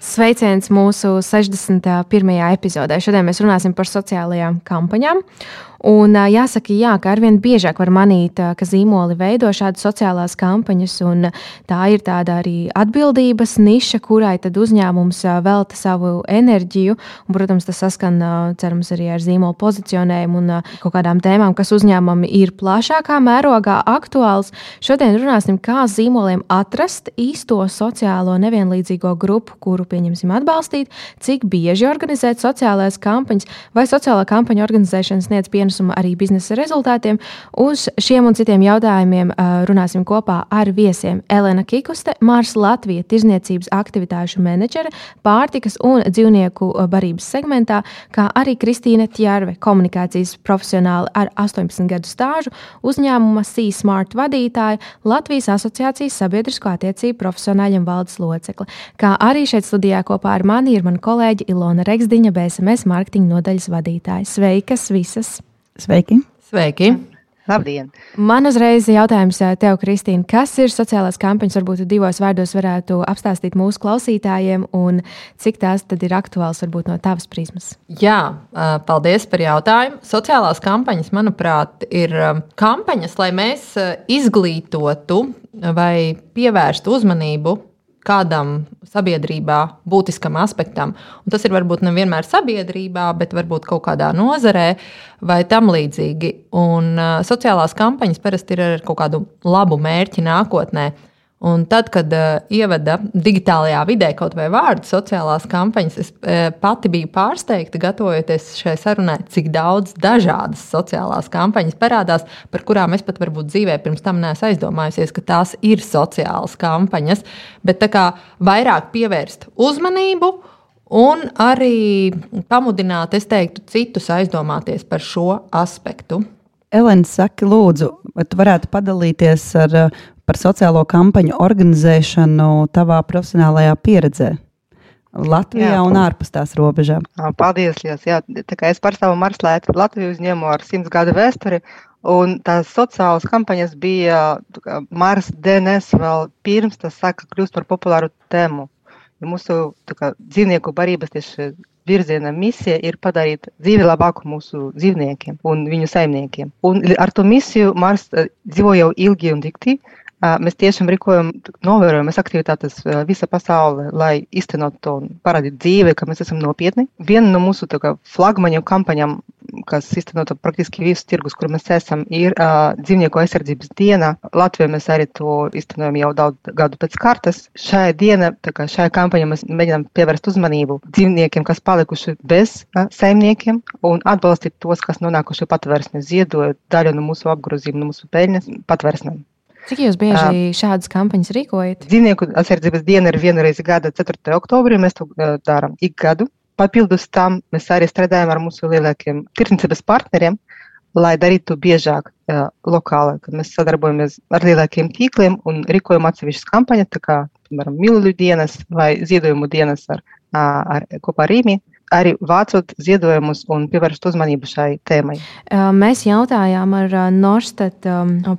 Sveiciens mūsu 61. epizodē. Šodien mēs runāsim par sociālajām kampaņām. Un jāsaka, jā, ka arvien biežāk var manīt, ka zīmoli veido šādas sociālās kampaņas, un tā ir tāda arī atbildības niša, kurai tad uzņēmums velta savu enerģiju. Un, protams, tas saskan, cerams, arī ar zīmolu pozicionējumu un kaut kādām tēmām, kas uzņēmumam ir plašākā mērogā aktuāls. Šodien runāsim, kā zīmoliem atrast īsto sociālo nevienlīdzīgo grupu, kuru pieņemsim atbalstīt, cik bieži organizēt sociālās kampaņas vai sociālā kampaņa organizēšana sniedz pienesumu pienesumu arī biznesa rezultātiem. Uz šiem un citiem jautājumiem runāsim kopā ar viesiem Elena Kikuste, Mārs Latvijas tirzniecības aktivitāšu menedžere pārtikas un dzīvnieku barības segmentā, kā arī Kristīne Tjārve, komunikācijas profesionāli ar 18 gadu stāžu, uzņēmuma C-Smart vadītāja, Latvijas asociācijas sabiedrisko attiecību profesionāļiem valdes locekle. Kā arī šeit studijā kopā ar mani ir mana kolēģe Ilona Reksdiņa, BSMS mārketinga nodaļas vadītāja. Sveikas visas! Sveiki! Sveiki. Labdien! Man uzreiz jautājums eh, tev, Kristīne, kas ir sociālās kampaņas? Varbūt divos vārdos varētu apstāstīt mūsu klausītājiem, un cik tās tad ir aktuāls varbūt no tavas prizmas? Jā, paldies par jautājumu. Sociālās kampaņas, manuprāt, ir kampaņas, lai mēs izglītotu vai pievērstu uzmanību kādam sabiedrībā būtiskam aspektam. Un tas ir varbūt nevienmēr sabiedrībā, bet varbūt kaut kādā nozarē vai tam līdzīgi. Un uh, sociālās kampaņas parasti ir ar kaut kādu labu mērķi nākotnē. Un tad, kad uh, ievada digitālajā vidē kaut vai vārdu sociālās kampaņas, es uh, pati biju pārsteigta, gatavojoties šai sarunai, cik daudz dažādas sociālās kampaņas parādās, par kurām es pat varbūt dzīvē pirms tam neesmu aizdomājusies, ka tās ir sociālas kampaņas. Bet tā kā vairāk pievērst uzmanību un arī pamudināt, es teiktu, citus aizdomāties par šo aspektu. Elēna, saki, lūdzu, vai tu varētu padalīties ar par sociālo kampaņu organizēšanu tavā profesionālajā pieredzē? Latvijā jā, un ārpus tās robežām. Paldies, Lies. Jā, tā kā es pārstāvu Marslētu Latviju uzņēmu ar simts gadu vēsturi, un tās sociālas kampaņas bija Mars DNS vēl pirms tas sāka kļūst par populāru tēmu. Mūsu kā, dzīvnieku barības tieši virziena misija ir padarīt dzīvi labāku mūsu dzīvniekiem un viņu saimniekiem. Un ar to misiju Mars dzīvo jau ilgi un dikti. Mēs tiešām rīkojam novērojamas aktivitātes visa pasaulē, lai iztenot to parādītu dzīvē, ka mēs esam nopietni. Viena no mūsu kā, flagmaņu kampaņām, kas iztenota praktiski visus tirgus, kur mēs esam, ir uh, dzīvnieku aizsardzības diena. Latvijā mēs arī to iztenojam jau daudz gadu pēc kārtas. Šajā dienā, kā šajā kampaņā mēs mēģinām pievērst uzmanību dzīvniekiem, kas palikuši bez uh, saimniekiem un atbalstīt tos, kas nonākuši patvērsni, ziedojot daļu no mūsu apgrozījuma, no mūsu peļņas patvērsnēm. Cik jūs bieži uh, šādas kampaņas rīkojat? Dzīvnieku aizsardzības diena ir viena reize gada 4. oktobrī. Mēs to uh, darām ik gadu. Papildus tam mēs arī strādājam ar mūsu lielākiem tirdzniecības partneriem, lai darītu biežāk uh, lokāli. Mēs sadarbojamies ar lielākiem tīkliem un rīkojam atsevišķas kampaņas, kā piemēram Mīluļu dienas vai ziedojumu dienas ar, ar, kopā ar Rīmi arī vācot ziedojumus un pievērst uzmanību šai tēmai. Mēs jautājām ar Norstat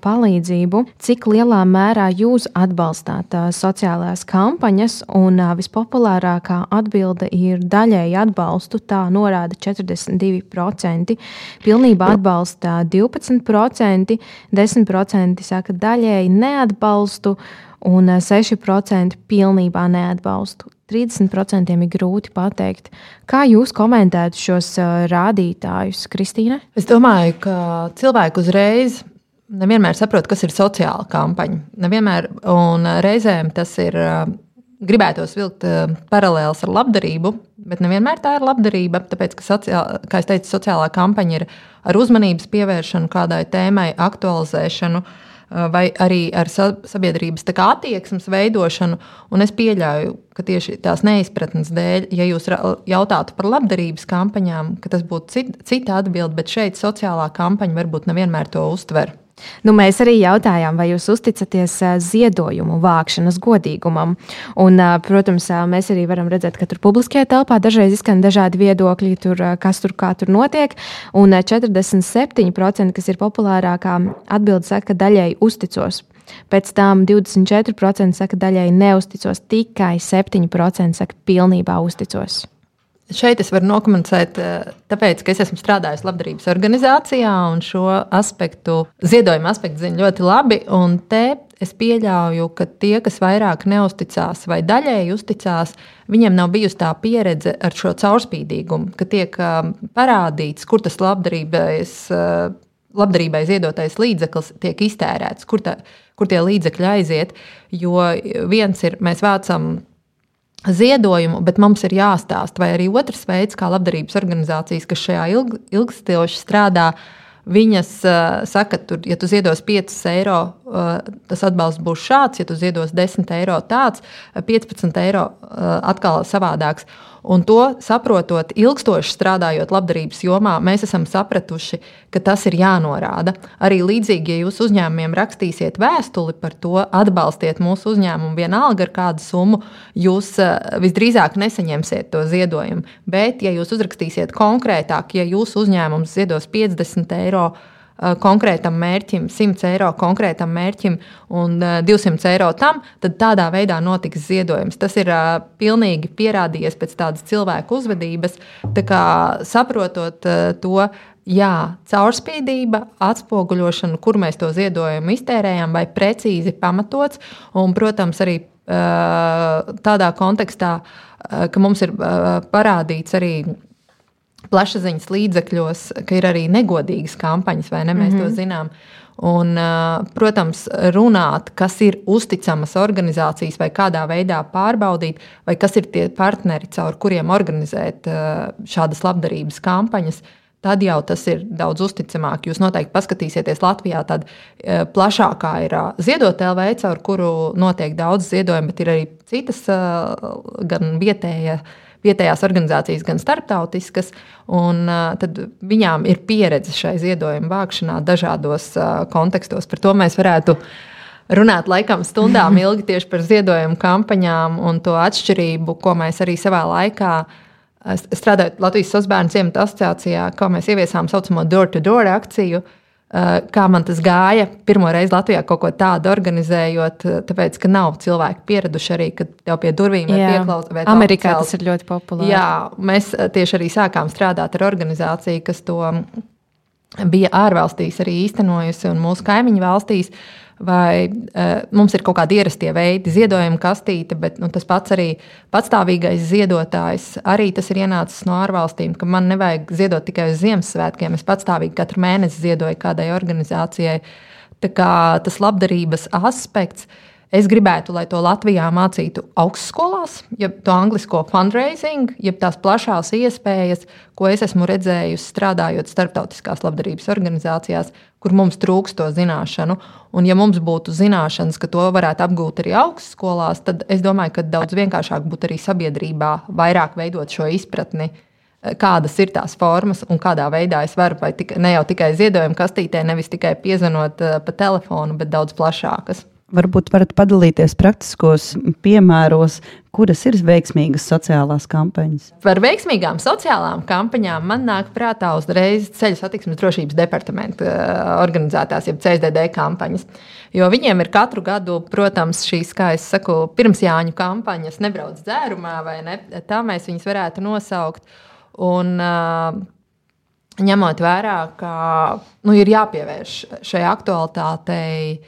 palīdzību, cik lielā mērā jūs atbalstāt sociālās kampaņas, un vispopulārākā atbilde ir daļēji atbalstu, tā norāda 42%, pilnībā atbalsta 12%, 10% saka daļēji neatbalstu un 6% pilnībā neatbalstu. 30% ir grūti pateikt. Kā jūs komentētu šos rādītājus, Kristīne? Es domāju, ka cilvēki uzreiz nevienmēr saprot, kas ir sociāla kampaņa. Nevienmēr, un reizēm tas ir. Gribētos vilkt paralēlus ar labdarību, bet nevienmēr tā ir labdarība. Tāpēc, ka, sociāla, kā jau teicu, sociālā kampaņa ir ar uzmanības pievēršanu kādai tēmai, aktualizēšanu, vai arī ar sabiedrības attieksmes veidošanu. Un es pieļauju, ka tieši tās neizpratnes dēļ, ja jūs jautātu par labdarības kampaņām, tas būtu cita atbilde, bet šeit sociālā kampaņa varbūt nevienmēr to uztver. Nu, mēs arī jautājām, vai jūs uzticaties ziedojumu vākšanas godīgumam. Un, protams, mēs arī varam redzēt, ka tur publiskajā telpā dažreiz izskan dažādi viedokļi, tur, kas tur kā tur notiek. Un 47%, kas ir populārākā atbilde, saka, ka daļēji uzticos. Pēc tam 24% saka, daļēji neusticos, tikai 7% saka, pilnībā uzticos. Šeit es varu nokomentēt, eh, tāpēc, ka es esmu strādājis labdarības organizācijā un šo aspektu, ziedojuma aspektu zinu ļoti labi. Te es pieļauju, ka tie, kas vairāk neusticās vai daļēji uzticās, viņiem nav bijusi tā pieredze ar šo caurspīdīgumu, ka tiek eh, parādīts, kur tas labdarības, eh, labdarībai ziedotais līdzeklis tiek iztērēts, kur, tā, kur tie līdzekļi aiziet. Jo viens ir, mēs vācam ziedojumu, bet mums ir jāstāsta, vai arī otrs veids, kā labdarības organizācijas, kas šajā ilg, ilgstoši strādā, viņas uh, saka, tur, ja tu ziedos 5 eiro, uh, tas atbalsts būs šāds, ja tu ziedos 10 eiro tāds, 15 eiro uh, atkal savādāks. Un to saprotot, ilgstoši strādājot labdarības jomā, mēs esam sapratuši, ka tas ir jānorāda. Arī līdzīgi, ja jūs uzņēmumiem rakstīsiet vēstuli par to, atbalstiet mūsu uzņēmumu vienalga ar kādu summu, jūs eh, visdrīzāk nesaņemsiet to ziedojumu. Bet, ja jūs uzrakstīsiet konkrētāk, ja jūsu uzņēmums ziedos 50 eiro, konkrētam mērķim, 100 eiro konkrētam mērķim un 200 eh, eiro tam, tad tādā veidā notiks ziedojums. Tas ir uh, pilnīgi pierādījies pēc tādas cilvēku uzvedības. Tā kā saprotot uh, to, jā, caurspīdība, atspoguļošana, kur mēs to ziedojumu iztērējam, vai precīzi pamatots, un, protams, arī uh, tādā kontekstā, ka mums ir parādīts arī plašsaziņas līdzekļos, ka ir arī negodīgas kampaņas, vai ne? Mēs mm -hmm. to mhm. zinām. Un, protams, runāt, kas ir uzticamas organizācijas, vai kādā veidā pārbaudīt, vai kas ir tie partneri, caur kuriem organizēt šādas labdarības kampaņas. Tad jau tas ir daudz uzticamāk. Jūs noteikti paskatīsieties Latvijā, tad plašākā ir ziedot LV, caur kuru notiek daudz ziedojumu, bet ir arī citas, gan vietējais vietējās organizācijas, gan starptautiskas. Un, tad viņām ir pieredze šai ziedojuma vākšanā dažādos kontekstos. Par to mēs varētu runāt laikam stundām ilgi tieši par ziedojumu kampaņām un to atšķirību, ko mēs arī savā laikā. Strādājot Latvijas Sasbērnu ciemata asociācijā, kā mēs ieviesām tā saucamo door-to-door -door akciju, kā man tas gāja. Pirmo reizi Latvijā kaut ko tādu organizējot, eh, tāpēc, ka nav cilvēki pieraduši arī, ka tev pie durvīm ir pieklausīts. Amerikā tas ir ļoti populāri. Jā, mēs eh, tieši arī sākām strādāt ar organizāciju, kas to bija ārvalstīs arī īstenojusi un mūsu kaimiņu valstīs. Uh, vai uh, mums ir kaut kādi ierastie veidi, ziedojuma kastīte, bet nu, tas pats arī patstāvīgais ziedotājs. Arī tas ir ienācis no ārvalstīm, ka man nevajag ziedot tikai uz Ziemassvētkiem. Es patstāvīgi katru mēnesi ziedoju kādai organizācijai. Tā kā tas labdarības aspekts. Es gribētu, lai to Latvijā mācītu augstskolās, jeb to angļuisko fundraising, jeb tās plašās iespējas, ko es esmu redzējusi strādājot starptautiskās labdarības organizācijās, kur mums trūkst to zināšanu. Un, ja mums būtu zināšanas, ka to varētu apgūt arī augstskolās, tad es domāju, ka daudz vienkāršāk būtu arī sabiedrībā vairāk veidot šo izpratni. Eh, kādas ir tās formas un kādā veidā es varu, vai tika, ne jau tikai ziedojuma kastītē, nevis tikai piezvanot uh, pa telefonu, bet daudz plašākas. Varbūt varat padalīties praktiskos piemēros, kuras ir veiksmīgas sociālās kampaņas. Par veiksmīgām sociālām kampaņām man nāk prātā uzreiz ceļu satiksmes drošības departamenta eh, organizētās, jeb CSDD kampaņas. Jo viņiem ir katru gadu, protams, šīs, kā es saku, pirmsjāņu kampaņas, nebrauc dzērumā, vai ne? Tā mēs viņus varētu nosaukt. Un, uh, ņemot vērā, ka nu, ir jāpievērš šai aktualitātei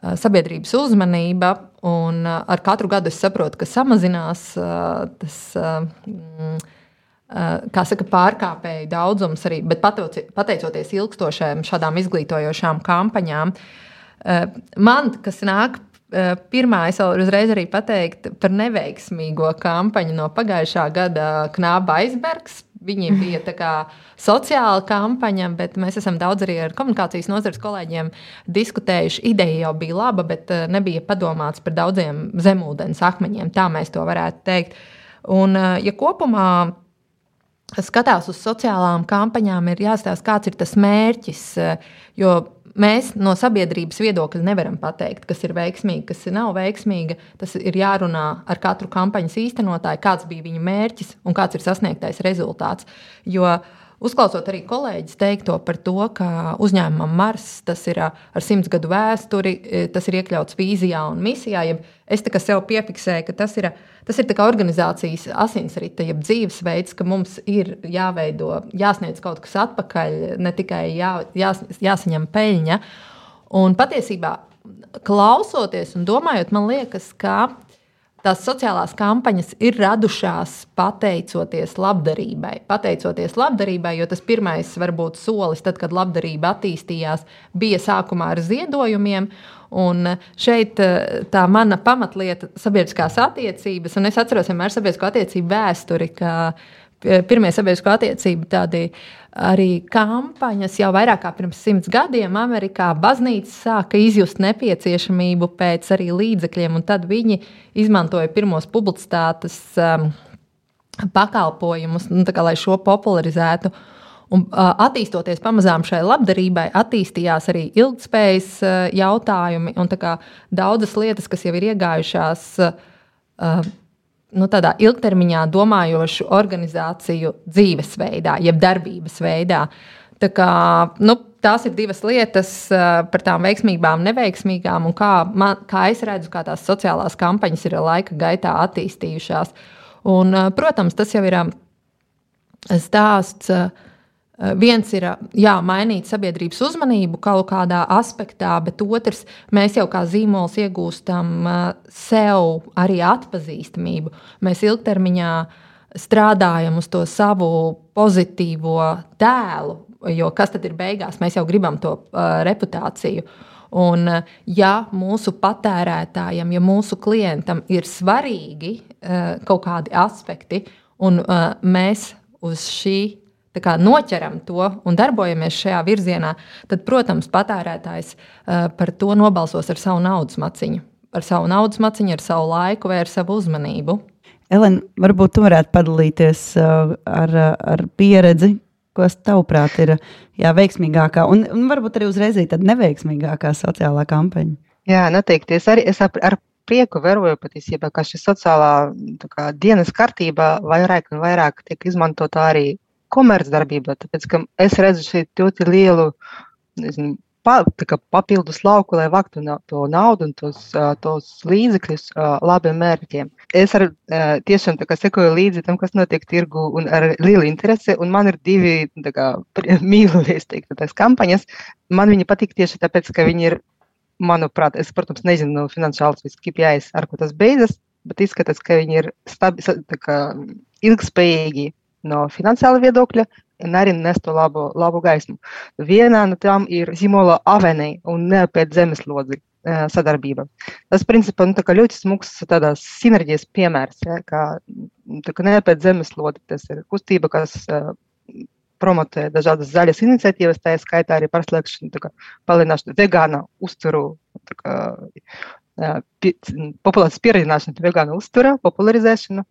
sabiedrības uzmanība. Un ar katru gadu es saprotu, ka samazinās tas mm, saka, pārkāpēju daudzums, arī, bet pateicoties ilgstošām šādām izglītojošām kampaņām, man kas nāk. Pirmā es vēl uzreiz arī pateikt par neveiksmīgo kampaņu no pagājušā gada Knāba aizbergs. Viņi bija tā kā sociāla kampaņa, bet mēs esam daudz arī ar komunikācijas nozares kolēģiem diskutējuši. Ideja jau bija laba, bet eh, nebija padomāts par daudziem zemūdens akmeņiem. Tā mēs to varētu teikt. Un, eh, ja kopumā skatās uz sociālām kampaņām, ir jāstāsta, kāds ir tas mērķis. Eh, jo mēs no sabiedrības viedokļa nevaram pateikt, kas ir veiksmīgi, kas nav veiksmīgi. Tas ir jārunā ar katru kampaņas īstenotāju, kāds bija viņa mērķis un kāds ir sasniegtais rezultāts. Jo Uzklausot arī kolēģis teikto par to, ka uzņēmumam Mars ir ar simts gadu vēsturi, tas ir iekļauts vīzijā un misijā. Es sev piefiksēju, ka tas ir, tas ir organizācijas asinsrite, jeb dzīvesveids, ka mums ir jāveido, jāsniedz kaut kas atpakaļ, ne tikai jā, jās, jāsaņem peļņa. Un patiesībā, klausoties un domājot, man liekas, ka tās sociālās kampaņas ir radušās pateicoties labdarībai. Pateicoties labdarībai, jo tas pirmais varbūt solis, tad, kad labdarība attīstījās, bija sākumā ar ziedojumiem. Un šeit eh, tā mana pamatlieta sabiedriskās attiecības, un es atceros vienmēr sabiedrisko attiecību vēsturi, ka pirmie sabiedrisko attiecību tādi arī kampaņas jau vairāk kā pirms simts gadiem Amerikā baznīca sāka izjust nepieciešamību pēc arī līdzekļiem, un tad viņi izmantoja pirmos publicitātes um, pakalpojumus, nu, kā, lai šo popularizētu. Un, uh, attīstoties pamazām šai labdarībai, attīstījās arī ilgspējas uh, jautājumi un daudzas lietas, kas jau ir iegājušās uh, nu, tādā ilgtermiņā domājošu organizāciju dzīvesveidā, jeb darbības veidā. Tā kā, nu, tās ir divas lietas uh, par tām veiksmīgām, neveiksmīgām, un kā, man, kā es redzu, kā tās sociālās kampaņas ir laika gaitā attīstījušās. Un, uh, protams, tas jau ir um, stāsts. Eh, viens ir jā, mainīt sabiedrības uzmanību kaut kādā aspektā, bet otrs, mēs jau kā zīmols iegūstam eh, sev arī atpazīstamību. Mēs ilgtermiņā strādājam uz to savu pozitīvo tēlu, jo kas tad ir beigās? Mēs jau gribam to reputāciju. Un, ja mūsu patērētājam, ja mūsu klientam ir svarīgi kaut kādi aspekti, un mēs uz šī kā, noķeram to un darbojamies šajā virzienā, tad, protams, patērētājs par to nobalsos ar savu naudas maciņu. Ar savu naudas maciņu, ar savu laiku vai ar savu uzmanību. Elena, varbūt tu varētu padalīties ar, ar pieredzi, kas tavuprāt ir jā, veiksmīgākā un, un varbūt arī uzreiz neveiksmīgākā sociālā kampaņa. Jā, noteikti. Es arī es ar, ar prieku vēroju patiesībā, ka šī sociālā kā, dienas kārtība vairāk un vairāk tiek izmantota arī komercdarbībā, tāpēc ka es redzu šeit ļoti lielu nezinu, pa, papildus lauku, lai vāktu to naudu un tos, tos līdzekļus labiem mērķiem. Es ar, tiešām sekoju līdzi tam, kas notiek tirgu, un ar lielu interesi. Man ir divi mīluļie kampaņas. Man viņi patīk tieši tāpēc, ka viņi ir, manuprāt, es, protams, nezinu no finansiālas KPIs, ar ko tas beidzas, bet izskatās, ka viņi ir stabi, kā, ilgspējīgi no finansiāla viedokļa un arī nes to labu, labu gaismu. Viena no tām ir zīmola avenija un neapēd zemeslodzi sadarbība. Tas, principā, nu, ļoti tādās sinerģijas piemērs, ja, kā, kā neapēd zemeslodi. Tas ir kustība, kas uh, promotē dažādas zaļas iniciatīvas, tā skaitā arī pārslēgšanu, palielināšanu vegāna uzturu, kā, pi, populācijas pieredzināšanu pie vegāna uztura, popularizēšanu.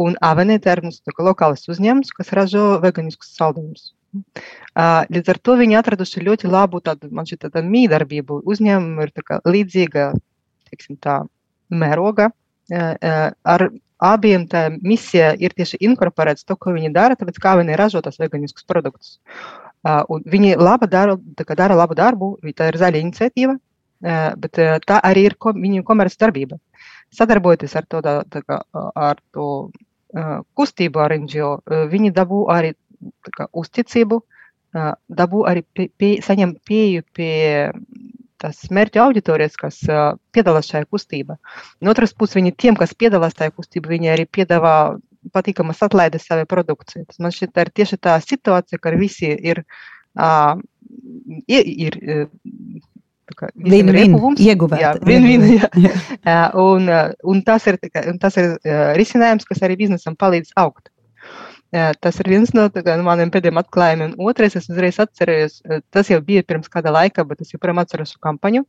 Un Avenīte ir mums lokāls uzņēmums, kas ražo veganiskus saldumus. Līdz ar to viņi atraduši ļoti labu tādu, man šķiet, tādu mīdarbību. Uzņēmumu ir tā līdzīga, teiksim tā, mēroga. Ar abiem tā misija ir tieši inkorporēts to, ko viņi dara, tāpēc kā viņi ražo tos veganiskus produktus. Un viņi laba dara, dara labu darbu, tā ir zaļa iniciatīva, bet tā arī ir ko, viņu komercdarbība. Sadarbojoties ar to, tā, kā, ar to kustību ar NGO, viņi dabū arī kā, uzticību, dabū arī pie, pie, saņem pieeju pie tās mērķa auditorijas, kas uh, piedalās šajā kustībā. No otras puses, viņi tiem, kas piedalās tajā kustībā, viņi arī piedāvā patīkamas atlaides savai produkcijai. Tas man šķiet, tā ir tieši tā situācija, ka visi ir, uh, ir, ir Vien-vien ieguvēt. Vien, vien, jā. un, un tas ir, un tas ir risinājums, kas arī biznesam palīdz augt. Tas ir viens no, kā, maniem pēdējiem atklājumiem. Otrais, es uzreiz atceros, tas jau bija pirms kāda laika, bet es joprojām atceros kampaņu,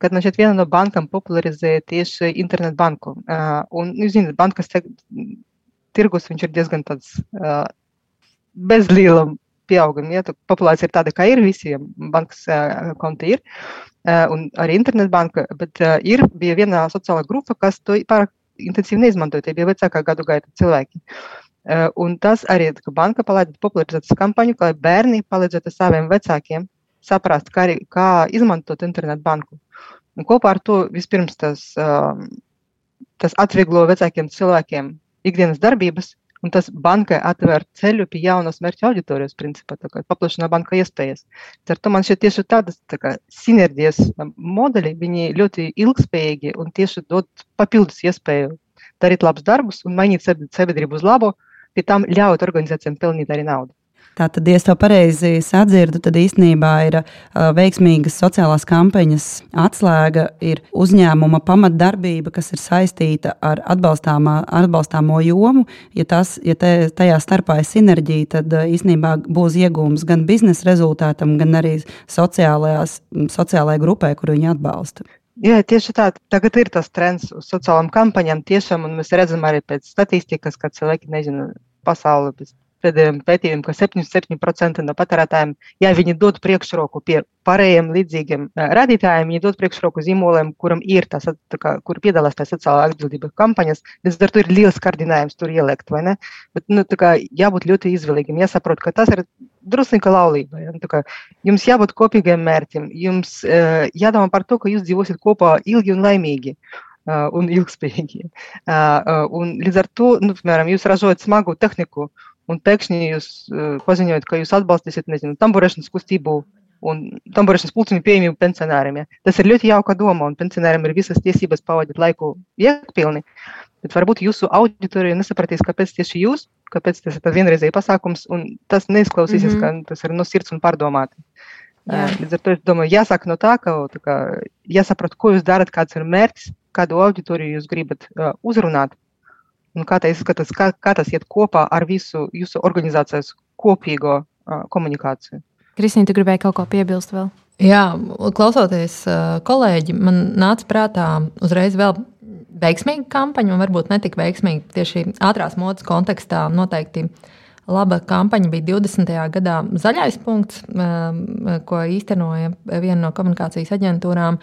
kad man šeit viena no bankām popularizēja tieši internetu banku. Un, jūs zināt, bankas tirgus ir diezgan tāds bez liela pieauguma. Ja, populācija ir tāda, kā ir visiem bankas konti ir, un arī internetbanka, bet ir, bija viena sociālā grupa, kas to pārāk intensīvi neizmantoja. Tie bija vecākā gadu gaita cilvēki. Un tas arī, ka banka palaida popularizētas kampaņu, lai bērni palīdzētu saviem vecākiem saprast, kā, arī, kā izmantot internetu banku. Un kopā ar to vispirms tas, tas atvieglo vecākiem cilvēkiem ikdienas darbības, un tas bankai atver ceļu pie jaunas mērķa auditorijas, principā, paplašina banka iespējas. Ar to man šeit tieši tādas tā kā, sinerģijas modeļi, viņi ļoti ilgspējīgi un tieši dod papildus iespēju darīt labus darbus un mainīt sabiedrību uz labu, pie tam ļaut organizācijām pelnīt arī naudu. Tātad, ja es to pareizi sadzirdu, tad īstenībā ir uh, veiksmīgas sociālās kampaņas atslēga ir uzņēmuma pamatdarbība, kas ir saistīta ar atbalstāmo jomu. Ja, tas, ja te, tajā starpā ir sinerģija, tad uh, īstenībā būs iegūms gan biznesa rezultātam, gan arī sociālajai grupai, kuru viņi atbalsta. Jā, tieši tā. Tagad ir tas trends sociālām kampaņām. Tiešām, un mēs redzam arī pēc statistikas, ka cilvēki nezina pasauli pēc pēdējiem pētījumiem, ka 77% no patērētājiem, ja viņi dod priekšroku pie pārējiem līdzīgiem radītājiem, viņi dod priekšroku zīmoliem, kuram ir tas, kā, kur piedalās tā sociālā atbildība kampaņas. Līdz ar to ir liels kārdinājums tur ielikt, vai ne? Bet, nu, kā, jābūt ļoti izvēlīgiem, jāsaprot, ka tas ir drusnīga laulība. Ja? Nu, kā, jums jābūt kopīgiem mērķiem, jums uh, jādomā par to, ka jūs dzīvosiet kopā ilgi un laimīgi. Uh, un ilgspējīgi. Uh, uh, un līdz ar to, nu, piemēram, jūs ražojat smagu tehniku, un pēkšņi jūs paziņojat, ka jūs atbalstīsiet, nezinu, tamburēšanas kustību un tamburēšanas pulciņu pieejamību pensionāriem. Ja? Tas ir ļoti jauka doma, un pensionāriem ir visas tiesības pavadīt laiku iekpilni. Bet varbūt jūsu auditorija nesapratīs, kāpēc tieši jūs, kāpēc tas ir vienreizēji pasākums, un tas neizklausīsies, mm -hmm. ka tas ir no sirds un pārdomāti. Jā. Līdz ar to es domāju, jāsāk no tā, ka tā kā, jāsaprot, ko jūs darat, kāds ir mērķis, kādu auditoriju jūs gribat uh, uzrunāt. Un kā, tas, kā, kā tas iet kopā ar visu jūsu organizācijas kopīgo uh, komunikāciju? Kristīna, tu gribēji kaut ko piebilst vēl? Jā, klausoties kolēģi, man nāca prātā uzreiz vēl veiksmīga kampaņa, un varbūt ne tik veiksmīga tieši ātrās modes kontekstā. Noteikti laba kampaņa bija 20. gadā Zaļais punkts, ko īstenoja viena no komunikācijas aģentūrām.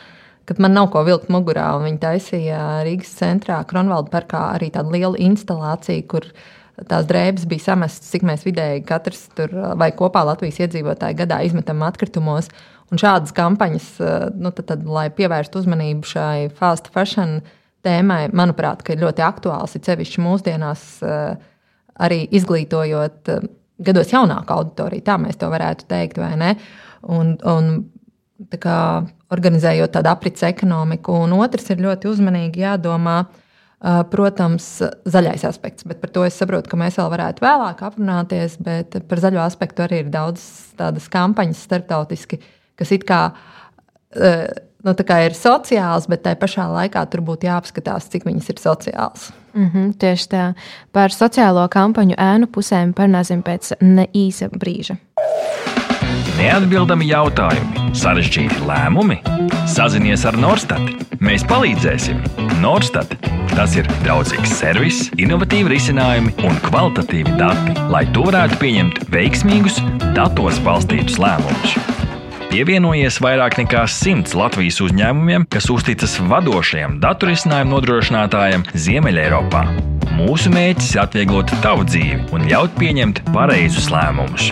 Kad man nav ko vilkt mugurā. Viņi taisīja Rīgas centrā, Kronvalda parkā arī tādu lielu instalāciju, kur tās drēbes bija samestas, cik mēs vidēji katrs tur vai kopā Latvijas iedzīvotāji gadā izmetam atkritumos. Un šādas kampaņas, nu, tad, tad, lai pievērstu uzmanību šai fast fashion tēmai, manuprāt, ir ļoti aktuāls. Ir sevišķi mūsdienās arī izglītojot gados jaunāku auditoriju, tā mēs to varētu teikt, vai ne? Un, un kā, organizējot tādu aprits ekonomiku. Un otrs ir ļoti uzmanīgi jādomā. Protams, zaļais aspekts, bet par to es saprotu, ka mēs vēl varētu vēlāk aprunāties. Bet par zaļo aspektu arī ir daudz tādas kampaņas starptautiski, kas it kā, nu, kā ir sociāls, bet tai pašā laikā tur būtu jāapskatās, cik viņas ir sociāls. Mm -hmm, tieši tā. Par sociālo kampaņu ēnu pusēm parunāsim pēc īsa brīža. Neatbildami jautājumi, sarežģīti lēmumi. Sazinies ar Norstat. Mēs palīdzēsim. Norstat. Tas ir draudzīgs servis, innovatīvi risinājumi un kvalitatīvi dati, lai tu varētu pieņemt veiksmīgus, datos balstītus lēmumus. Pievienojies vairāk nekā simts Latvijas uzņēmumiem, kas uzticas vadošajam datu risinājumu nodrošinātājam Ziemeļeiropā. Mūsu mērķis ir atvieglot tavu dzīvi un ļaut pieņemt pareizus lēmumus.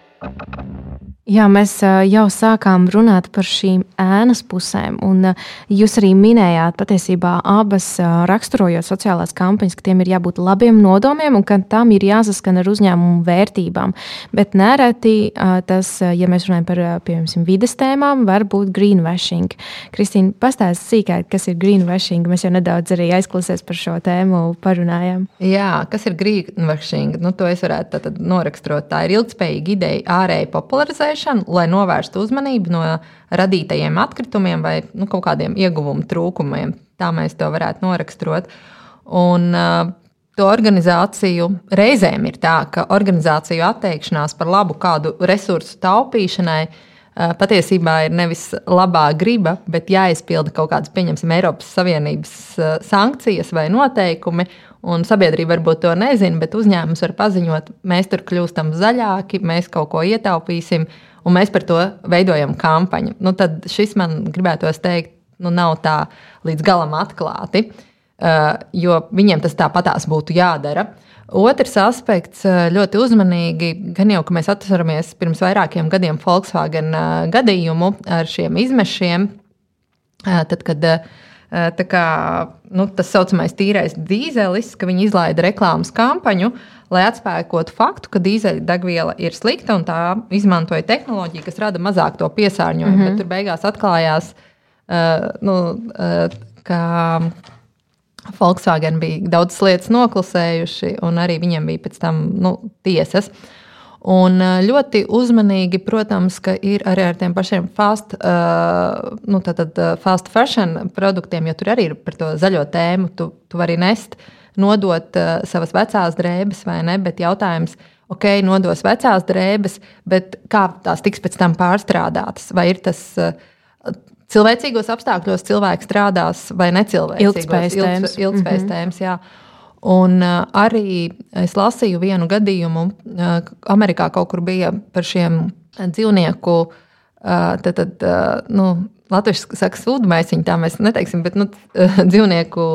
Thank you. Jā, mēs jau sākām runāt par šīm ēnas pusēm. Jūs arī minējāt, patiesībā abas raksturojot sociālās kampaņas, ka tiem ir jābūt labiem nodomiem un ka tam ir jāsaskan ar uzņēmumu vērtībām. Bet nereti tas, ja mēs runājam par piemēram vides tēmām, var būt greenwashing. Kristīna, pastāstiet sīkāk, kas ir greenwashing. Mēs jau nedaudz arī aizklausēs par šo tēmu parunājām. Jā, kas ir greenwashing? Nu, to es varētu noraksturot. Tā ir ilgspējīga ideja ārēji popularizēt novērtēšanu, lai novērstu uzmanību no radītajiem atkritumiem vai nu, kaut kādiem ieguvumu trūkumiem. Tā mēs to varētu noraksturot. Un, uh, To organizāciju reizēm ir tā, ka organizāciju atteikšanās par labu kādu resursu taupīšanai uh, patiesībā ir nevis labā griba, bet jāizpilda kaut kādas, pieņemsim, Eiropas Savienības sankcijas vai noteikumi. Un sabiedrība varbūt to nezina, bet uzņēmums var paziņot, mēs tur kļūstam zaļāki, mēs kaut ko ietaupīsim, un mēs par to veidojam kampaņu. Nu, tad šis man gribētos teikt, nu, nav tā līdz galam atklāti, uh, jo viņiem tas tāpatās būtu jādara. Otrs aspekts uh, ļoti uzmanīgi, gan jau, ka mēs atceramies pirms vairākiem gadiem Volkswagen uh, gadījumu ar šiem izmešiem, tad, kad kā, nu, tas saucamais tīrais dīzelis, ka viņi izlaida reklāmas kampaņu, lai atspēkotu faktu, ka dīzeļdegviela ir slikta un tā izmantoja tehnoloģiju, kas rada mazāk to piesārņojumu. Mm -hmm. Bet tur beigās atklājās, uh, nu, uh, ka Volkswagen bija daudzas lietas noklusējuši, un arī viņiem bija pēc tam nu, tiesas. Un ļoti uzmanīgi, protams, ka ir arī ar tiem pašiem fast, uh, nu, tātad, fast fashion produktiem, jo tur arī ir par to zaļo tēmu, tu, tu vari nest nodot savas vecās drēbes vai ne, bet jautājums. Ok, nodos vecās drēbes, bet kā tās tiks pēc tam pārstrādātas? Vai ir tas cilvēcīgos apstākļos cilvēks strādās vai necilvēcīgos? Ilgspējas tēmas. Ilgspējas mm -hmm. tēmas, jā. Un uh, arī es lasīju vienu gadījumu, uh, Amerikā kaut kur bija par šiem dzīvnieku uh, tad, tad, uh, nu, Latvijas saka, sūdu maisiņu, tā mēs neteiksim, bet nu, dzīvnieku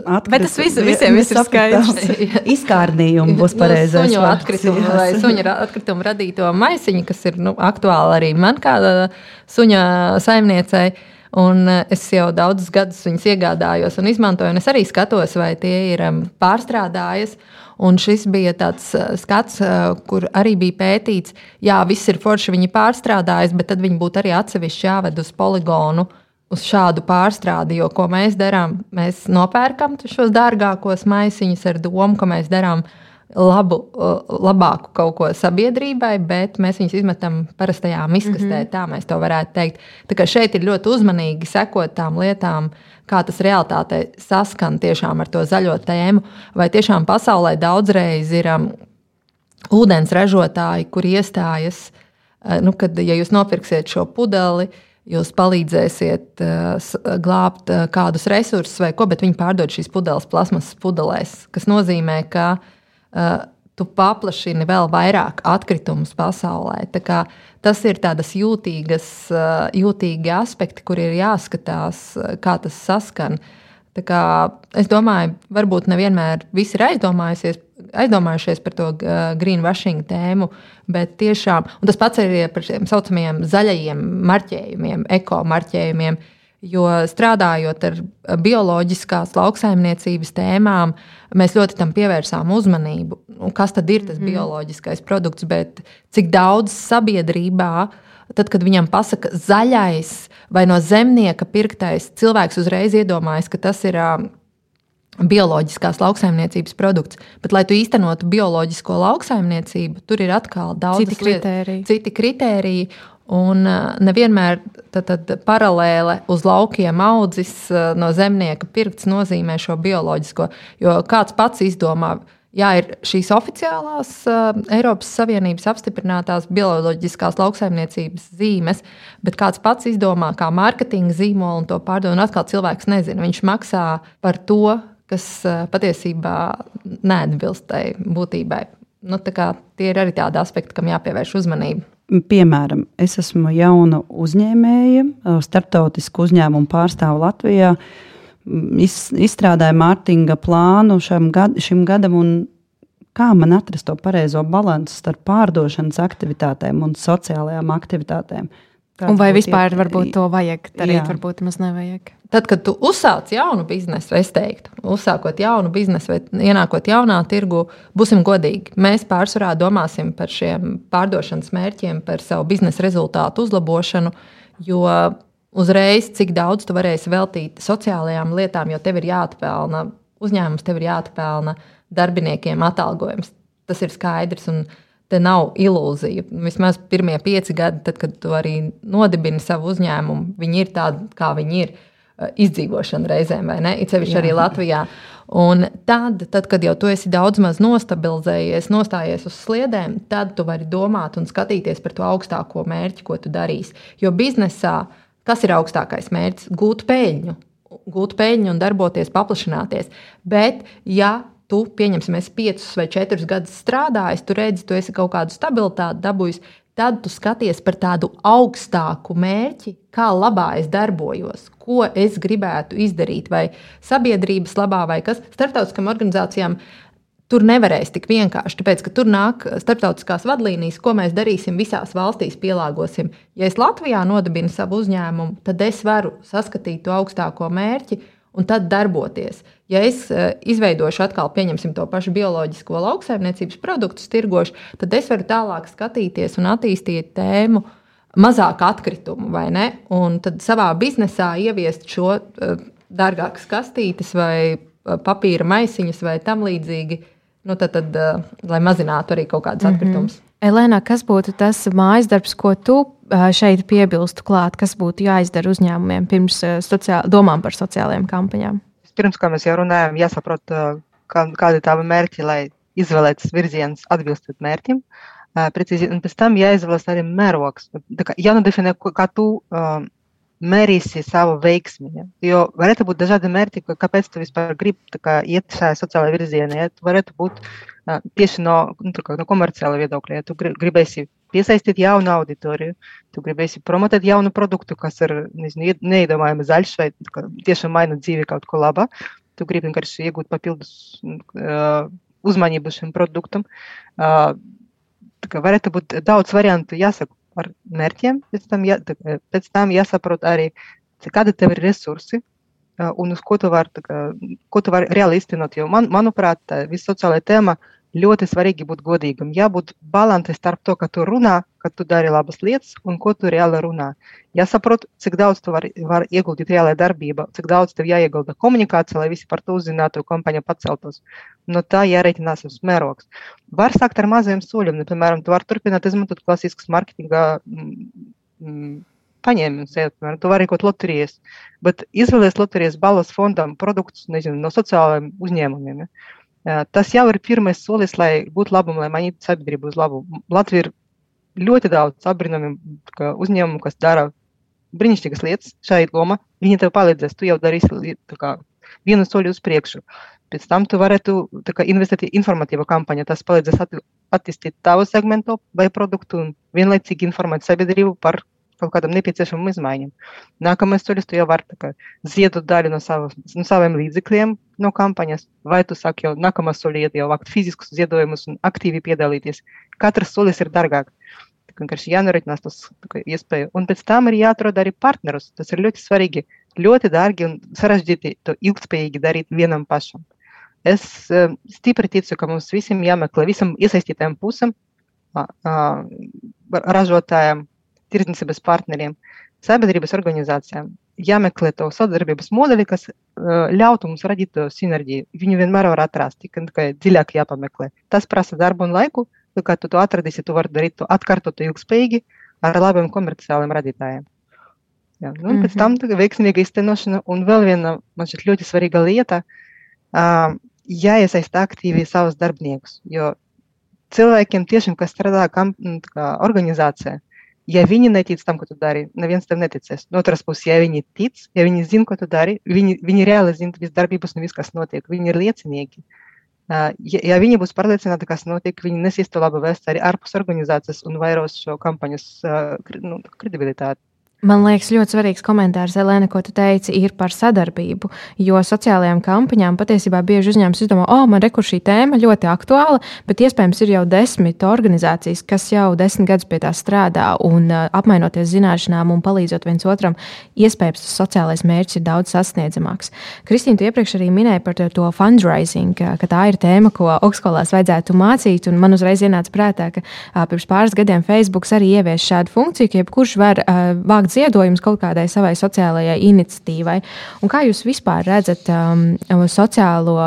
atkritumu. Bet tas vis, visiem ir skaidrs. Izkārdījumi būs pareizais. Suņu atkritumu vai suņu atkritumu radīto maisiņu, kas ir nu, aktuāli arī man kā suņa saimniecei. Un es jau daudzus gadus viņus iegādājos un izmantoju, un es arī skatos, vai tie ir pārstrādājies. Un šis bija tāds uh, skats, uh, kur arī bija pētīts, jā, viss ir forši, viņi pārstrādājas, bet tad viņi būtu arī atsevišķi jāved uz poligonu. Uz šādu pārstrādi, jo ko mēs darām? Mēs nopērkam šos dārgākos maisiņus ar domu, ka mēs darām labu, labāku kaut ko sabiedrībai, bet mēs viņus izmetam parastajā miskastē. Mm -hmm. Tā mēs to varētu teikt. Tā kā šeit ir ļoti uzmanīgi sekot tām lietām, kā tas realitātē saskan tiešām ar to zaļo tēmu. Vai tiešām pasaulē daudzreiz ir um, ūdens ražotāji, kur iestājas, uh, nu, kad ja jūs nopirksiet šo pudeli. Jūs palīdzēsiet uh, glābt uh, kādus resursus vai ko, bet viņi pārdod šīs pudeles plasmasas pudelēs, kas nozīmē, ka uh, tu paplašini vēl vairāk atkritumus pasaulē. Tas ir tādas jūtīgas, jūtīgi aspekti, kur ir jāskatās, kā tas saskan. Es domāju, varbūt nevienmēr visi ir aizdomājušies par to greenwashing tēmu, bet tiešām tas pats ir par šiem saucamajiem zaļajiem marķējumiem, ekomarķējumiem. Jo strādājot ar bioloģiskās lauksaimniecības tēmām, mēs ļoti tam pievērsām uzmanību. Un kas tad ir tas mm. bioloģiskais produkts, bet cik daudz sabiedrībā, tad, kad viņam pasaka zaļais vai no zemnieka pirktais, cilvēks uzreiz iedomājas, ka tas ir. Bioloģiskās lauksaimniecības produkts, bet, lai tu īstenotu bioloģisko lauksaimniecību, tur ir atkal daudz citu kritēriju. Citi kritēriji, Un nevienmēr tad, tad paralēli uz laukiem audzis no zemnieka pirkts nozīmē šo bioloģisko. Jo kāds pats izdomā, jā, ir šīs oficiālās Eiropas Savienības apstiprinātās bioloģiskās lauksaimniecības zīmes, bet kāds pats izdomā kā mārketinga zīmolu un to pārdod, un atkal cilvēks nezina. Viņš maksā par to, kas patiesībā neatbilst tai būtībai. Nu, tie ir arī tādi aspekti, kam jāpievērš uzmanība. Piemēram, es esmu jauna uzņēmēja, starptautisku uzņēmumu pārstāvu Latvijā. Iz, izstrādāju mārketinga plānu šim, gad, šim gadam, un kā man atrast to pareizo līdzsvaru starp pārdošanas aktivitātēm un sociālajām aktivitātēm. Kāds un vai vispār varbūt to vajag darīt, jā. varbūt maz nevajag? Tad, kad tu uzsāc jaunu biznesu, es teiktu, uzsākot jaunu biznesu vai ienākot jaunā tirgu, būsim godīgi. Mēs pārsvarā domāsim par šiem pārdošanas mērķiem, par savu biznesa rezultātu uzlabošanu, jo uzreiz, cik daudz tu varēsi veltīt sociālajām lietām, jo tev ir jāatpelna uzņēmums, tev ir jāatpelna darbiniekiem atalgojums. Tas ir skaidrs. Un, te nav ilūzija. Vismaz pirmie pieci gadi, tad, kad tu arī nodibini savu uzņēmumu, viņi ir tādi, kā viņi ir. Eh, izdzīvošana reizēm, vai ne? It sevišķi arī Latvijā. Un tad, tad, kad jau tu esi daudz maz nostabilizējies, nostājies uz sliedēm, tad tu vari domāt un skatīties par to augstāko mērķi, ko tu darīsi. Jo biznesā, kas ir augstākais mērķis? Gūt peļņu, gūt peļņu un darboties, paplašināties. Bet, ja tu, pieņemsim, esi piecus vai četrus gadus strādājis, tu redzi, tu esi kaut kādu stabilitāti dabūjis, tad tu skaties par tādu augstāku mērķi, kā labā es darbojos, ko es gribētu izdarīt, vai sabiedrības labā, vai kas starptautiskām organizācijām. Tur nevarēs tik vienkārši, tāpēc, ka tur nāk starptautiskās vadlīnijas, ko mēs darīsim visās valstīs, pielāgosim. Ja es Latvijā nodibinu savu uzņēmumu, tad es varu saskatīt to augstāko mērķi un tad darboties. Ja es uh, izveidošu atkal, pieņemsim to pašu bioloģisko lauksaimniecības produktu, tirgošu, tad es varu tālāk skatīties un attīstīt tēmu mazāk atkritumu, vai ne? Un tad savā biznesā ieviest šo uh, dārgākas kastītes vai uh, papīra maisiņus vai tam līdzīgi, nu, tad, tad, lai mazinātu arī kaut kādas mm -hmm. atkritumus. Elēna, kas būtu tas mājas darbs, ko tu šeit piebilstu klāt, kas būtu jāizdara uzņēmumiem pirms sociāl, domām par sociālajām kampaņām? Pirms, kā mēs jau runājam, jāsaprot, kā, kādi ir tavi mērķi, lai izvēlētas virziens atbilstot mērķim. Precīzi, un pēc tam jāizvēlas arī mērogs. Jānodefinē, kā tu um, mērīsi savu veiksmi. Ja? Jo varētu būt dažādi mērķi, kāpēc tu vispār gribi kā, iet šajā sociālajā virzienā. Ja? Tu varētu būt uh, tieši no, nu, kā, no komerciāla viedokļa. Ja? Tu gribēsi piesaistīt jaunu auditoriju. Tu gribēsi promotēt jaunu produktu, kas ir nezinu, neiedomājami zaļš vai tiešām maina dzīvi kaut ko labu. Tu gribi vienkārši iegūt papildus uh, uzmanību šim produktam. Uh, varētu būt daudz variantu jāsaka par mērķiem, pēc tam, jā, pēc tam jāsaprot arī, kādi tev ir resursi, un uz ko tu vari, tu vari reāli iztenot. Jo, man, manuprāt, visa sociālā tēma ļoti svarīgi būt godīgam. Jābūt balansam starp to, ka tu runā, ka tu dari labas lietas, un ko tu reāli runā. Jāsaprot, cik daudz tu vari, vari ieguldīt reālajā darbībā, cik daudz tev jāiegulda komunikācijā, lai visi par to uzzinātu, kampaņa paceltos. No tā jārēķinās uz mērogs. Var sākt ar maziem soļiem. Nu, piemēram, tu vari turpināt izmantot klasiskas marketinga mm, mm paņēmienus. Tu vari rīkot loterijas, bet izvēlēties loterijas balvas fondam produktus nezinu, no sociālajiem uzņēmumiem. Ja? Tas jau ir pirmais solis, lai būtu labums, lai mainītu sabiedrību uz labu. Latvija ir ļoti daudz apbrīnojumu uzņēmumu, kas dara brīnišķīgas lietas šai lomā. Viņi tev palīdzēs, tu jau darīsi kā, vienu soļu uz priekšu. Pēc tam tu varētu kā, investēt informatīvā kampaņā. Tas palīdzēs attīstīt tavu segmentu vai produktu un vienlaicīgi informēt sabiedrību par kaut kādam nepieciešamam izmaiņam. Nākamais solis, tu jau vari ziedot daļu no, savas, no saviem līdzekļiem no kampaņas, vai tu saki, jau nākamā solī iet jau vākt fiziskus ziedojumus un aktīvi piedalīties. Katrs solis ir dārgāk. Vienkārši jānoritinās tas iespēju. Un pēc tam ir jāatrod arī partnerus. Tas ir ļoti svarīgi. Ļoti dārgi un sarežģīti to ilgspējīgi darīt vienam pašam. Es uh, stipri ticu, ka mums visiem jāmeklē, visam iesaistītājiem pusēm, uh, uh, ražotājiem, tirdzniecības partneriem, sabiedrības organizācijām jāmeklē to sadarbības modeļi, kas uh, ļautu mums radīt to sinerģiju. Viņu vienmēr var atrast, tikai dziļāk jāpameklē. Tas prasa darbu un laiku, kad tu to atradīsi, tu vari darīt to atkārtot ilgspējīgi ar labiem komerciāliem radītājiem. Jā, nu, mm -hmm. Pēc tam veiksmīga iztenošana un vēl viena man šķiet ļoti svarīga lieta uh, - jāiesaista aktīvi savus darbiniekus. Jo cilvēkiem tiešām, kas strādā kam, kā, organizācijā, ja viņi netic tam, ko tu dari, neviens tam neticēs. No otras puses, ja viņi tic, ja viņi zina, ko tu dari, viņi, viņi reāli zina visas darbības un viss, kas notiek. Viņi ir liecinieki. Ja, ja viņi būs pārliecināti, kas notiek, viņi nesīs to labu vēstu arī ārpus organizācijas un vairos šo kampaņas nu, kredibilitāti. Man liekas, ļoti svarīgs komentārs, Elēna, ko tu teici, ir par sadarbību. Jo sociālajām kampaņām patiesībā bieži uzņēmums izdomā, o, oh, man rekur šī tēma ļoti aktuāla, bet iespējams ir jau desmit organizācijas, kas jau desmit gadus pie tā strādā un uh, apmainoties zināšanām un palīdzot viens otram, iespējams, tas sociālais mērķis ir daudz sasniedzamāks. Kristīna, tu iepriekš arī minēji par to fundraising, ka, ka tā ir tēma, ko augstskolās vajadzētu mācīt, un man uzreiz ienāca prātā, ka uh, pirms pāris gadiem Facebook arī ievies šādu funkciju, ka jebkurš var uh, vākt ziedojums kaut kādai savai sociālajai iniciatīvai. Un kā jūs vispār redzat um, sociālo,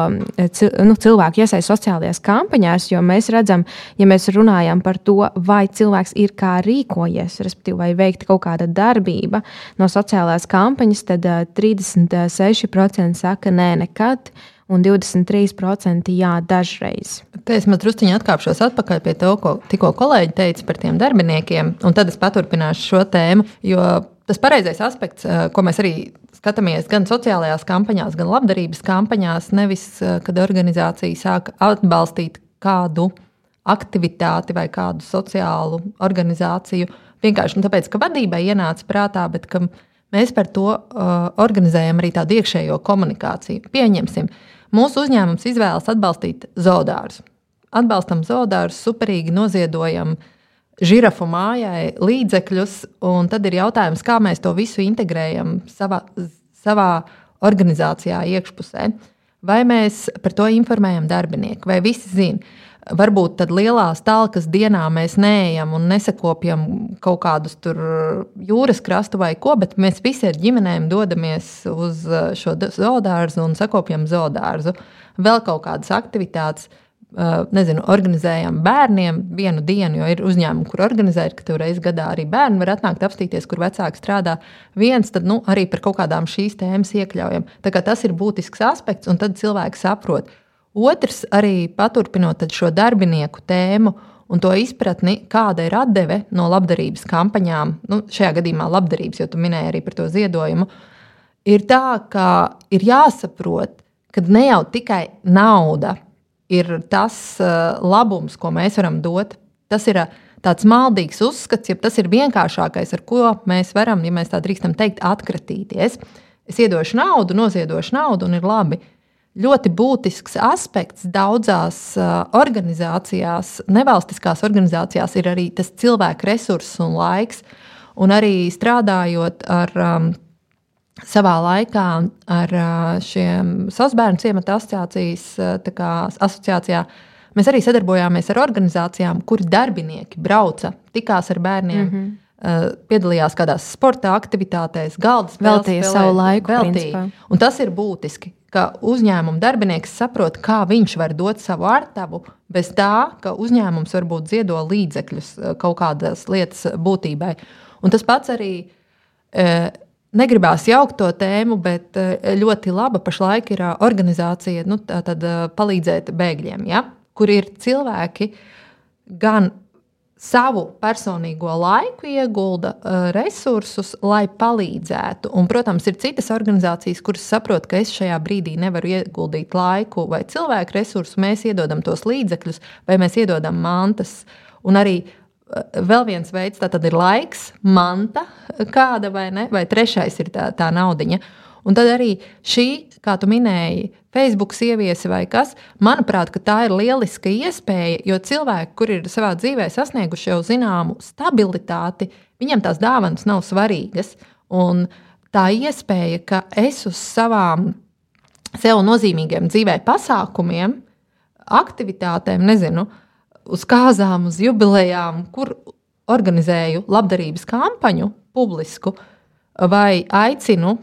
cil, nu, cilvēku iesaistību sociālajās kampaņās? Jo mēs redzam, ja mēs runājam par to, vai cilvēks ir kā rīkojies, respektīvi, vai veikta kaut kāda darbība no sociālās kampaņas, tad uh, 36% saka nē, nekad un 23% jā, dažreiz. Te es mazliet atkāpšos atpakaļ pie tā, ko tikko kolēģi teica par tiem darbiniekiem, un tad es paturpināšu šo tēmu. Tas pareizais aspekts, eh, ko mēs arī skatāmies gan sociālajās kampaņās, gan labdarības kampaņās, nevis eh, kad organizācija sāk atbalstīt kādu aktivitāti vai kādu sociālu organizāciju. Vienkārši nu, tāpēc, ka vadībai ienāca prātā, bet mēs par to uh, organizējam arī tādu iekšējo komunikāciju. Pieņemsim, uh, Mūsu uzņēmums izvēlas atbalstīt zoodārzu. Atbalstam zoodārzu, superīgi noziedojam žirafu mājai līdzekļus, un tad ir jautājums, kā mēs to visu integrējam savā, savā organizācijā, iekšpusē. Vai mēs par to informējam darbinieku, vai visi zina? Varbūt tad lielās talkas dienā mēs neejam un nesakopjam kaut kādus tur jūras krastu vai ko, bet mēs visi ar ģimenēm dodamies uz uh, šo zoodārzu un sakopjam zoodārzu. Vēl kaut kādas aktivitātes. Uh, nezinu, organizējam bērniem vienu dienu, jo ir uzņēmumi, kur organizēt, ka tur reizes gadā arī bērni var atnākt, apstīties, kur vecāki strādā. Viens tad nu, arī par kaut kādām šīs tēmas iekļaujam. Tas ir būtisks aspekts, un tad cilvēki saprot, Otrs, arī paturpinot šo darbinieku tēmu un to izpratni, kāda ir atdeve no labdarības kampaņām, nu, šajā gadījumā labdarības, jo tu minēji arī par to ziedojumu, ir tā, ka ir jāsaprot, ka ne jau tikai nauda ir tas uh, labums, ko mēs varam dot. Tas ir uh, tāds maldīgs uzskats, ja tas ir vienkāršākais, ar ko mēs varam, ja mēs tā drīkstam teikt, atkratīties. Es iedošu naudu, noziedošu naudu, un ir labi ļoti būtisks aspekts daudzās organizācijās, nevalstiskās organizācijās, ir arī tas cilvēku resurss un laiks. Un arī strādājot ar um, savā laikā ar uh, šiem Sasbērnu ciemata asociācijas uh, kā, asociācijā, mēs arī sadarbojāmies ar organizācijām, kur darbinieki brauca, tikās ar bērniem. Mm -hmm. Uh, piedalījās kādās sporta aktivitātēs, galda spēlēs. Veltīja savu laiku. Tas ir būtiski ka uzņēmuma darbinieks saprot, kā viņš var dot savu ārtavu, bez tā, ka uzņēmums varbūt ziedo līdzekļus eh, kaut kādas lietas būtībai. Un tas pats arī. E, Negribās jaukt to tēmu, bet ļoti laba pašlaik ir organizācija, nu, palīdzēt bēgļiem, ja? kur ir cilvēki gan savu personīgo laiku iegulda uh, resursus, lai palīdzētu. Un, protams, ir citas organizācijas, kuras saprot, ka es šajā brīdī nevaru ieguldīt laiku vai cilvēku resursus. Mēs iedodam tos līdzekļus, vai mēs iedodam mantas. Un arī uh, vēl viens veids, tā tad ir laiks, manta kāda vai ne, vai trešais ir tā, tā naudiņa. Un tad arī šī, kā tu minēji, Facebook ieviesi vai kas, manuprāt, tā ir lieliska iespēja, jo cilvēki, kur ir savā dzīvē sasnieguši jau zināmu stabilitāti, viņiem tās dāvanas nav svarīgas. Un tā iespēja, ka es uz savām sev nozīmīgiem dzīvē pasākumiem, aktivitātēm, nezinu, uz kāzām, uz jubilejām, kur organizēju labdarības kampaņu publisku, uh, vai aicinu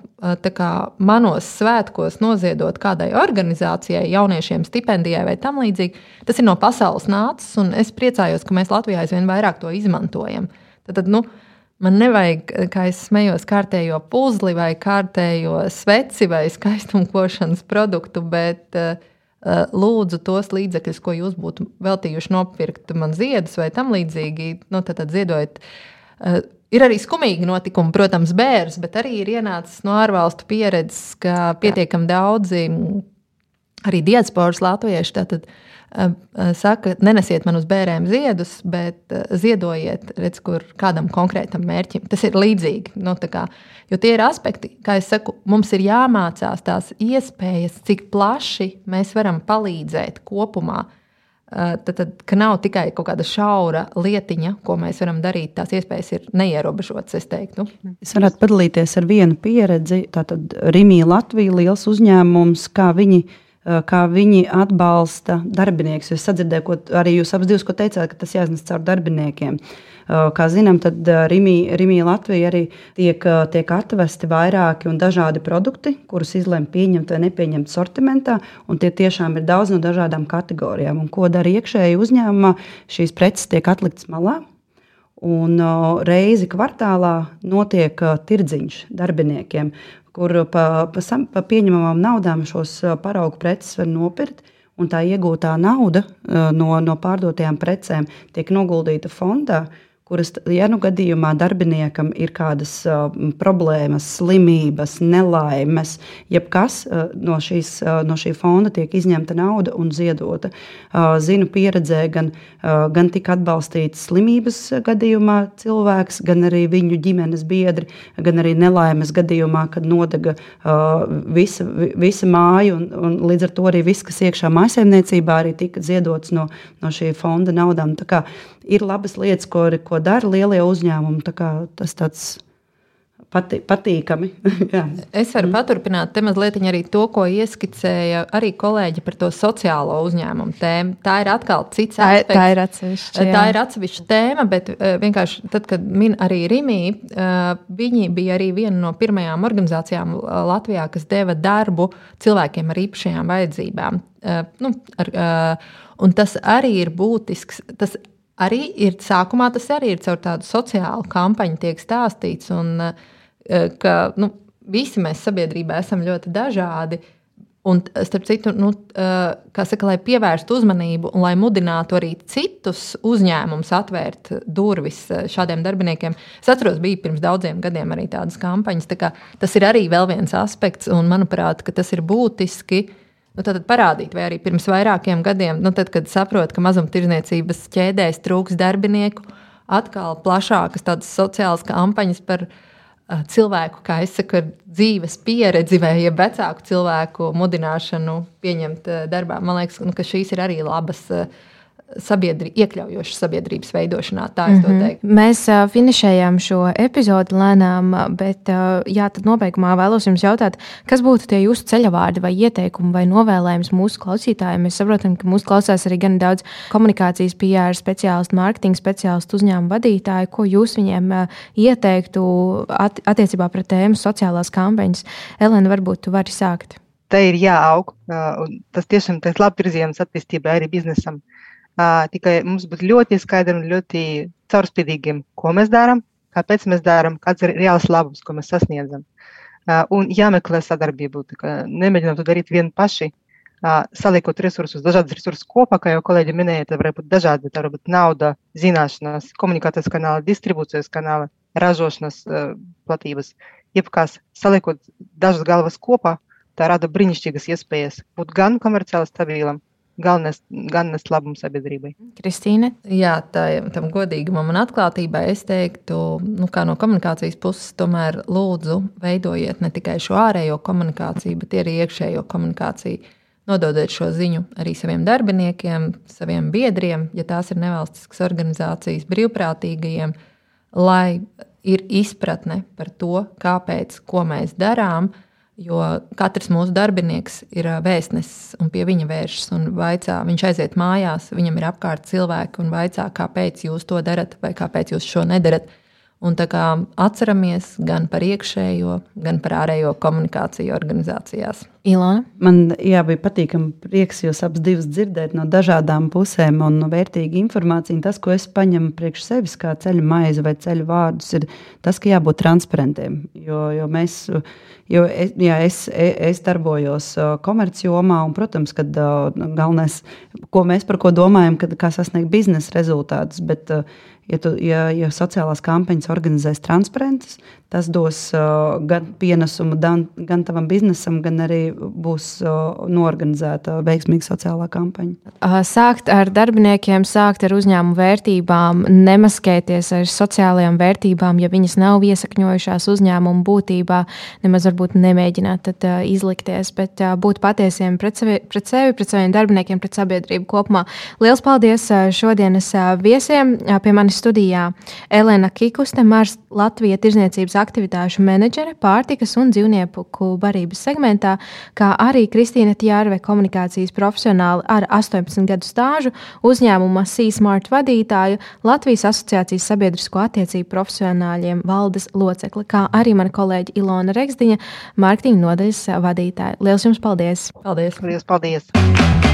kā, manos svētkos noziedot kādai organizācijai, jauniešiem stipendijai vai tam līdzīgi, tas ir no pasaules nācis, un es priecājos, ka mēs Latvijā aizvien vairāk to izmantojam. Tad, tad, nu, man nevajag, kā es smējos, kārtējo puzli vai kārtējo sveci vai skaistumkošanas produktu, bet uh, lūdzu tos līdzekļus, ko jūs būtu veltījuši nopirkt man ziedus vai tam līdzīgi, nu, tad, tad ziedojiet. Uh, Ir arī skumīgi notikumi, protams, bērns, bet arī ir ienācis no ārvalstu pieredzes, ka pietiekami daudzi arī diasporas latvieši. Tātad, Saka, nenesiet man uz bērniem ziedus, bet ziedojiet, redz, kur kādam konkrētam mērķim. Tas ir līdzīgi. Nu, kā, jo tie ir aspekti, kā jau saku, mums ir jāmācās tās iespējas, cik plaši mēs varam palīdzēt kopumā tad, tad ka nav tikai kaut kāda šaura lietiņa, ko mēs varam darīt. Tās iespējas ir neierobežotas, es teiktu. Es varētu padalīties ar vienu pieredzi. Tātad Rīgā Latvija liels uzņēmums, kā viņi. Eh, kā viņi atbalsta darbiniekus. Es sadzirdēju, ko arī jūs abas divas teicāt, ka tas jāiznes caur darbiniekiem. Uh, Kā zinām, tad Rimī Latvija arī tiek, tiek atvesti vairāki un dažādi produkti, kurus izlemj pieņemt vai nepieņemt sortimentā. Tie tiešām ir daudz no dažādām kategorijām. Un, ko dara iekšēji uzņēmumā? Šīs preces tiek atliktas malā. Un reizi kvartālā notiek tirdziņš darbiniekiem, kur pa, pa, pa pieņemamām naudām šos paraugu preces var nopirkt un tā iegūtā nauda no, no pārdotajām precēm tiek noguldīta fondā, kuras, ja nu gadījumā darbiniekam ir kādas uh, problēmas, slimības, nelaimes, jebkas uh, no, šīs, uh, no šī fonda tiek izņemta nauda un ziedota. Uh, zinu pieredzē, gan, uh, gan tika atbalstīts slimības gadījumā cilvēks, gan arī viņu ģimenes biedri, gan arī nelaimes gadījumā, kad nodega uh, visa, visa māja un, un līdz ar to arī viss, kas iekšā mājsaimniecībā, arī tika ziedots no, no šī fonda naudām. Tā kā ir labas lietas, ko, ko dara lielie uzņēmumi. Tā tas tāds pati, patīkami. es varu mm. paturpināt te mazliet arī to, ko ieskicēja arī kolēģi par to sociālo uzņēmumu tēmu. Tā ir atkal cits tā, aspekts. Tā ir atsevišķa. Tā ir atsevišķa tēma, bet uh, vienkārši tad, kad min arī Rimī, uh, viņi bija arī viena no pirmajām organizācijām Latvijā, kas deva darbu cilvēkiem ar īpašajām vajadzībām. Nu, ar, un tas arī ir būtisks. Tas arī ir sākumā tas arī ir caur tādu sociālu kampaņu tiek stāstīts, un eh, ka nu, visi mēs sabiedrībā esam ļoti dažādi. Un, starp citu, nu, eh, saka, lai pievērstu uzmanību un lai mudinātu arī citus uzņēmumus atvērt durvis eh, šādiem darbiniekiem. Es atceros, bija pirms daudziem gadiem arī tādas kampaņas. Tā tas ir arī viens aspekts, un manuprāt, tas ir būtiski uh, nu, parādīt, vai arī pirms vairākiem gadiem, nu, tad, kad saprot, ka mazumtirdzniecības ķēdēs trūks darbinieku, atkal plašākas tādas sociālas kampaņas par uh, cilvēku, kā es saku, dzīves pieredzi vai ja vecāku cilvēku mudināšanu pieņemt uh, darbā. Man liekas, nu, ka šīs ir arī labas. Uh, sabiedri, iekļaujošas sabiedrības veidošanā. Tā mm -hmm. Mēs uh, finišējām šo epizodi lēnām, bet uh, jā, tad nobeigumā vēlos jums jautāt, kas būtu tie jūsu ceļavārdi vai ieteikumi vai novēlējums mūsu klausītājiem. Mēs saprotam, ka mūsu klausās arī gan daudz komunikācijas, PR speciālistu, mārketinga speciālistu, uzņēmumu vadītāju. Ko jūs viņiem uh, ieteiktu at attiecībā pret tēmu sociālās kampaņas? Elena, varbūt tu vari sākt. Tā ir jāaug. Tas tiešām ir labs virziens attīstībai arī biznesam. Uh, tikai mums būtu ļoti skaidri un ļoti caurspīdīgiem, ko mēs darām, kāpēc mēs darām, kāds ir reāls labums, ko mēs sasniedzam. Un jāmeklē sadarbību. Nemēģinām to darīt vieni paši. Saliekot resursus, dažādas resursus kopā, kā jau kolēģi minēja, tad var būt dažādi. Tā var būt nauda, zināšanas, komunikācijas kanāli, distribūcijas kanāli, ražošanas platības. Jebkas saliekot dažas galvas kopā, tā rada brīnišķīgas iespējas būt gan komerciāli stabilam, galvenais, galvenais labums sabiedrībai. Kristīne? Jā, tā, tam godīgumam un atklātībai es teiktu, nu, kā no komunikācijas puses, tomēr lūdzu veidojiet ne tikai šo ārējo komunikāciju, bet arī iekšējo komunikāciju. Nododiet šo ziņu arī saviem darbiniekiem, saviem biedriem, ja tās ir nevalstiskas organizācijas, brīvprātīgajiem, lai ir izpratne par to, kāpēc, ko mēs darām, uh, Jo katrs mūsu darbinieks ir vēstnesis un pie viņa vēršas un vaicā. Viņš aiziet mājās, viņam ir apkārt cilvēki un vaicā, kāpēc jūs to darat vai kāpēc jūs šo nedarat. Un tā kā atceramies gan par iekšējo, gan par ārējo komunikāciju organizācijās. Ilona? Man jā, bija patīkami prieks jūs abas divas dzirdēt no dažādām pusēm un vērtīga informācija. Tas, ko es paņemu priekš sevis kā ceļu maizi vai ceļu vārdus, ir tas, ka jābūt transparentiem. Jo, jo mēs, jo es, jā, es, es darbojos komercjomā un, protams, kad galvenais, ko mēs par ko domājam, kad, kā sasniegt biznesa rezultātus. Bet, ja, tu, ja, ja sociālās kampaņas organizēs transparentas, tas dos uh, gan pienesumu gan, gan tavam biznesam, gan arī būs uh, norganizēta veiksmīga sociālā kampaņa. Sākt ar darbiniekiem, sākt ar uzņēmumu vērtībām, nemaskēties ar sociālajām vērtībām, ja viņas nav iesakņojušās uzņēmumu būtībā, nemaz varbūt nemēģināt tad, uh, izlikties, bet uh, būt patiesiem pret sevi, pret sevi, pret saviem darbiniekiem, pret sabiedrību kopumā. Lielas paldies uh, šodienas uh, viesiem! Uh, pie manis studijā Elena Kikuste, Mars Latvijas tirzniecības aktivitāšu menedžere pārtikas un dzīvnieku barības segmentā, kā arī Kristīna Tjārve, komunikācijas profesionāli ar 18 gadu stāžu, uzņēmuma C-Smart vadītāju, Latvijas asociācijas sabiedrisko attiecību profesionāļiem valdes locekli, kā arī mana kolēģe Ilona Reksdiņa, mārketinga nodaļas vadītāja. Lielas jums paldies! Paldies! paldies, paldies.